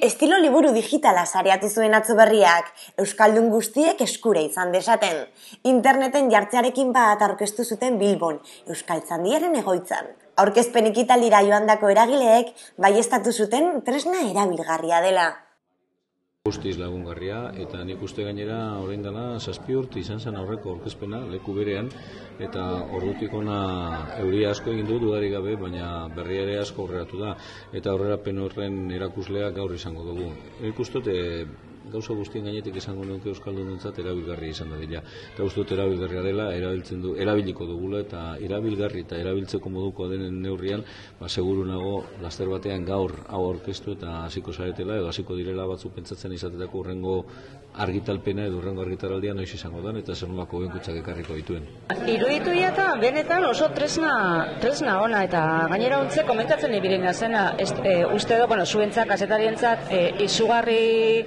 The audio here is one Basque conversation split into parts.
estilo liburu digitala sareatu zuen atzo berriak, Euskaldun guztiek eskure izan desaten. Interneten jartzearekin bat aurkeztu zuten Bilbon, Euskaltzandiaren egoitzan. Aurkezpen ikitaldira joandako eragileek baiestatu zuten tresna erabilgarria dela. Guztiz lagungarria eta nik uste gainera orain dela zazpi urte izan zen aurreko aurkezpena leku berean eta ordutik ona euria asko egin du dudarik gabe baina berria ere asko aurreratu da eta aurrerapen horren erakuslea gaur izango dugu. Nik uste gauza guztien gainetik izango nuke euskaldunentzat erabilgarri izan dadila. Eta uste dut erabilgarria dela, erabiltzen du, erabiliko dugula eta erabilgarri eta erabiltzeko moduko denen neurrian, ba, seguru nago, laster batean gaur hau orkestu eta hasiko zaretela, edo hasiko direla batzu pentsatzen izatetako urrengo argitalpena edo urrengo argitaraldia noiz izango dan, eta zer nolako benkutsak ekarriko dituen. Iruditu eta benetan oso tresna, tresna ona, eta gainera ontze komentatzen ibirina zena, e, uste do, bueno, zuentzak, azetarientzat, e, izugarri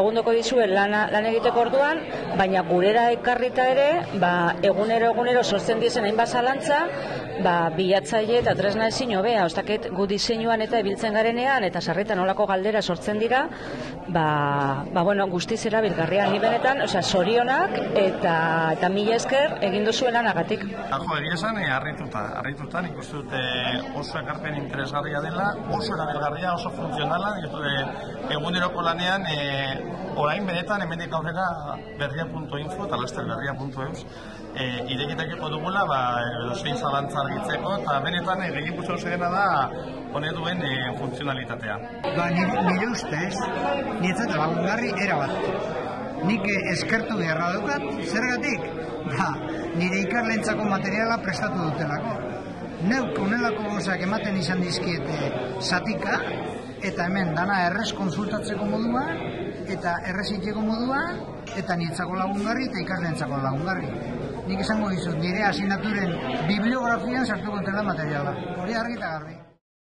lagunduko dizuen lana, lan egiteko orduan, baina gurera ekarrita ere, ba, egunero egunero sortzen dizen hainbat zalantza, ba, bilatzaile eta tresna ezin hobea, ostaket gu diseinuan eta ibiltzen garenean eta sarritan olako galdera sortzen dira, ba, ba bueno, guztiz erabilgarria ni benetan, osea, sorionak eta eta mila esker egin duzuen lanagatik. Jo, egia esan, eh, harrituta, harrituta, nik uste dute oso ekarpen interesgarria dela, oso erabilgarria, oso funtzionala, eh, eguneroko lanean, e, orain benetan hemendik aurrera berria.info eta lasterberria.eus e, irekiteko dugula ba, edozein zalantza argitzeko eta benetan e, gehien gutxo dena da hone duen e, funtzionalitatea. Ba, nire ustez, nintzen lagungarri erabat. Nik eskertu beharra dukat, zergatik? Ba, nire ikarlentzako materiala prestatu dutelako. Neuk unelako gozak ematen izan dizkiete satika, eta hemen dana errez konsultatzeko modua, eta errezitzeko modua, eta nietzako lagungarri eta ikarlentzako lagungarri. Nik esango dizut, nire asinaturen bibliografian sartuko dela materiala. Hori argi eta garbi.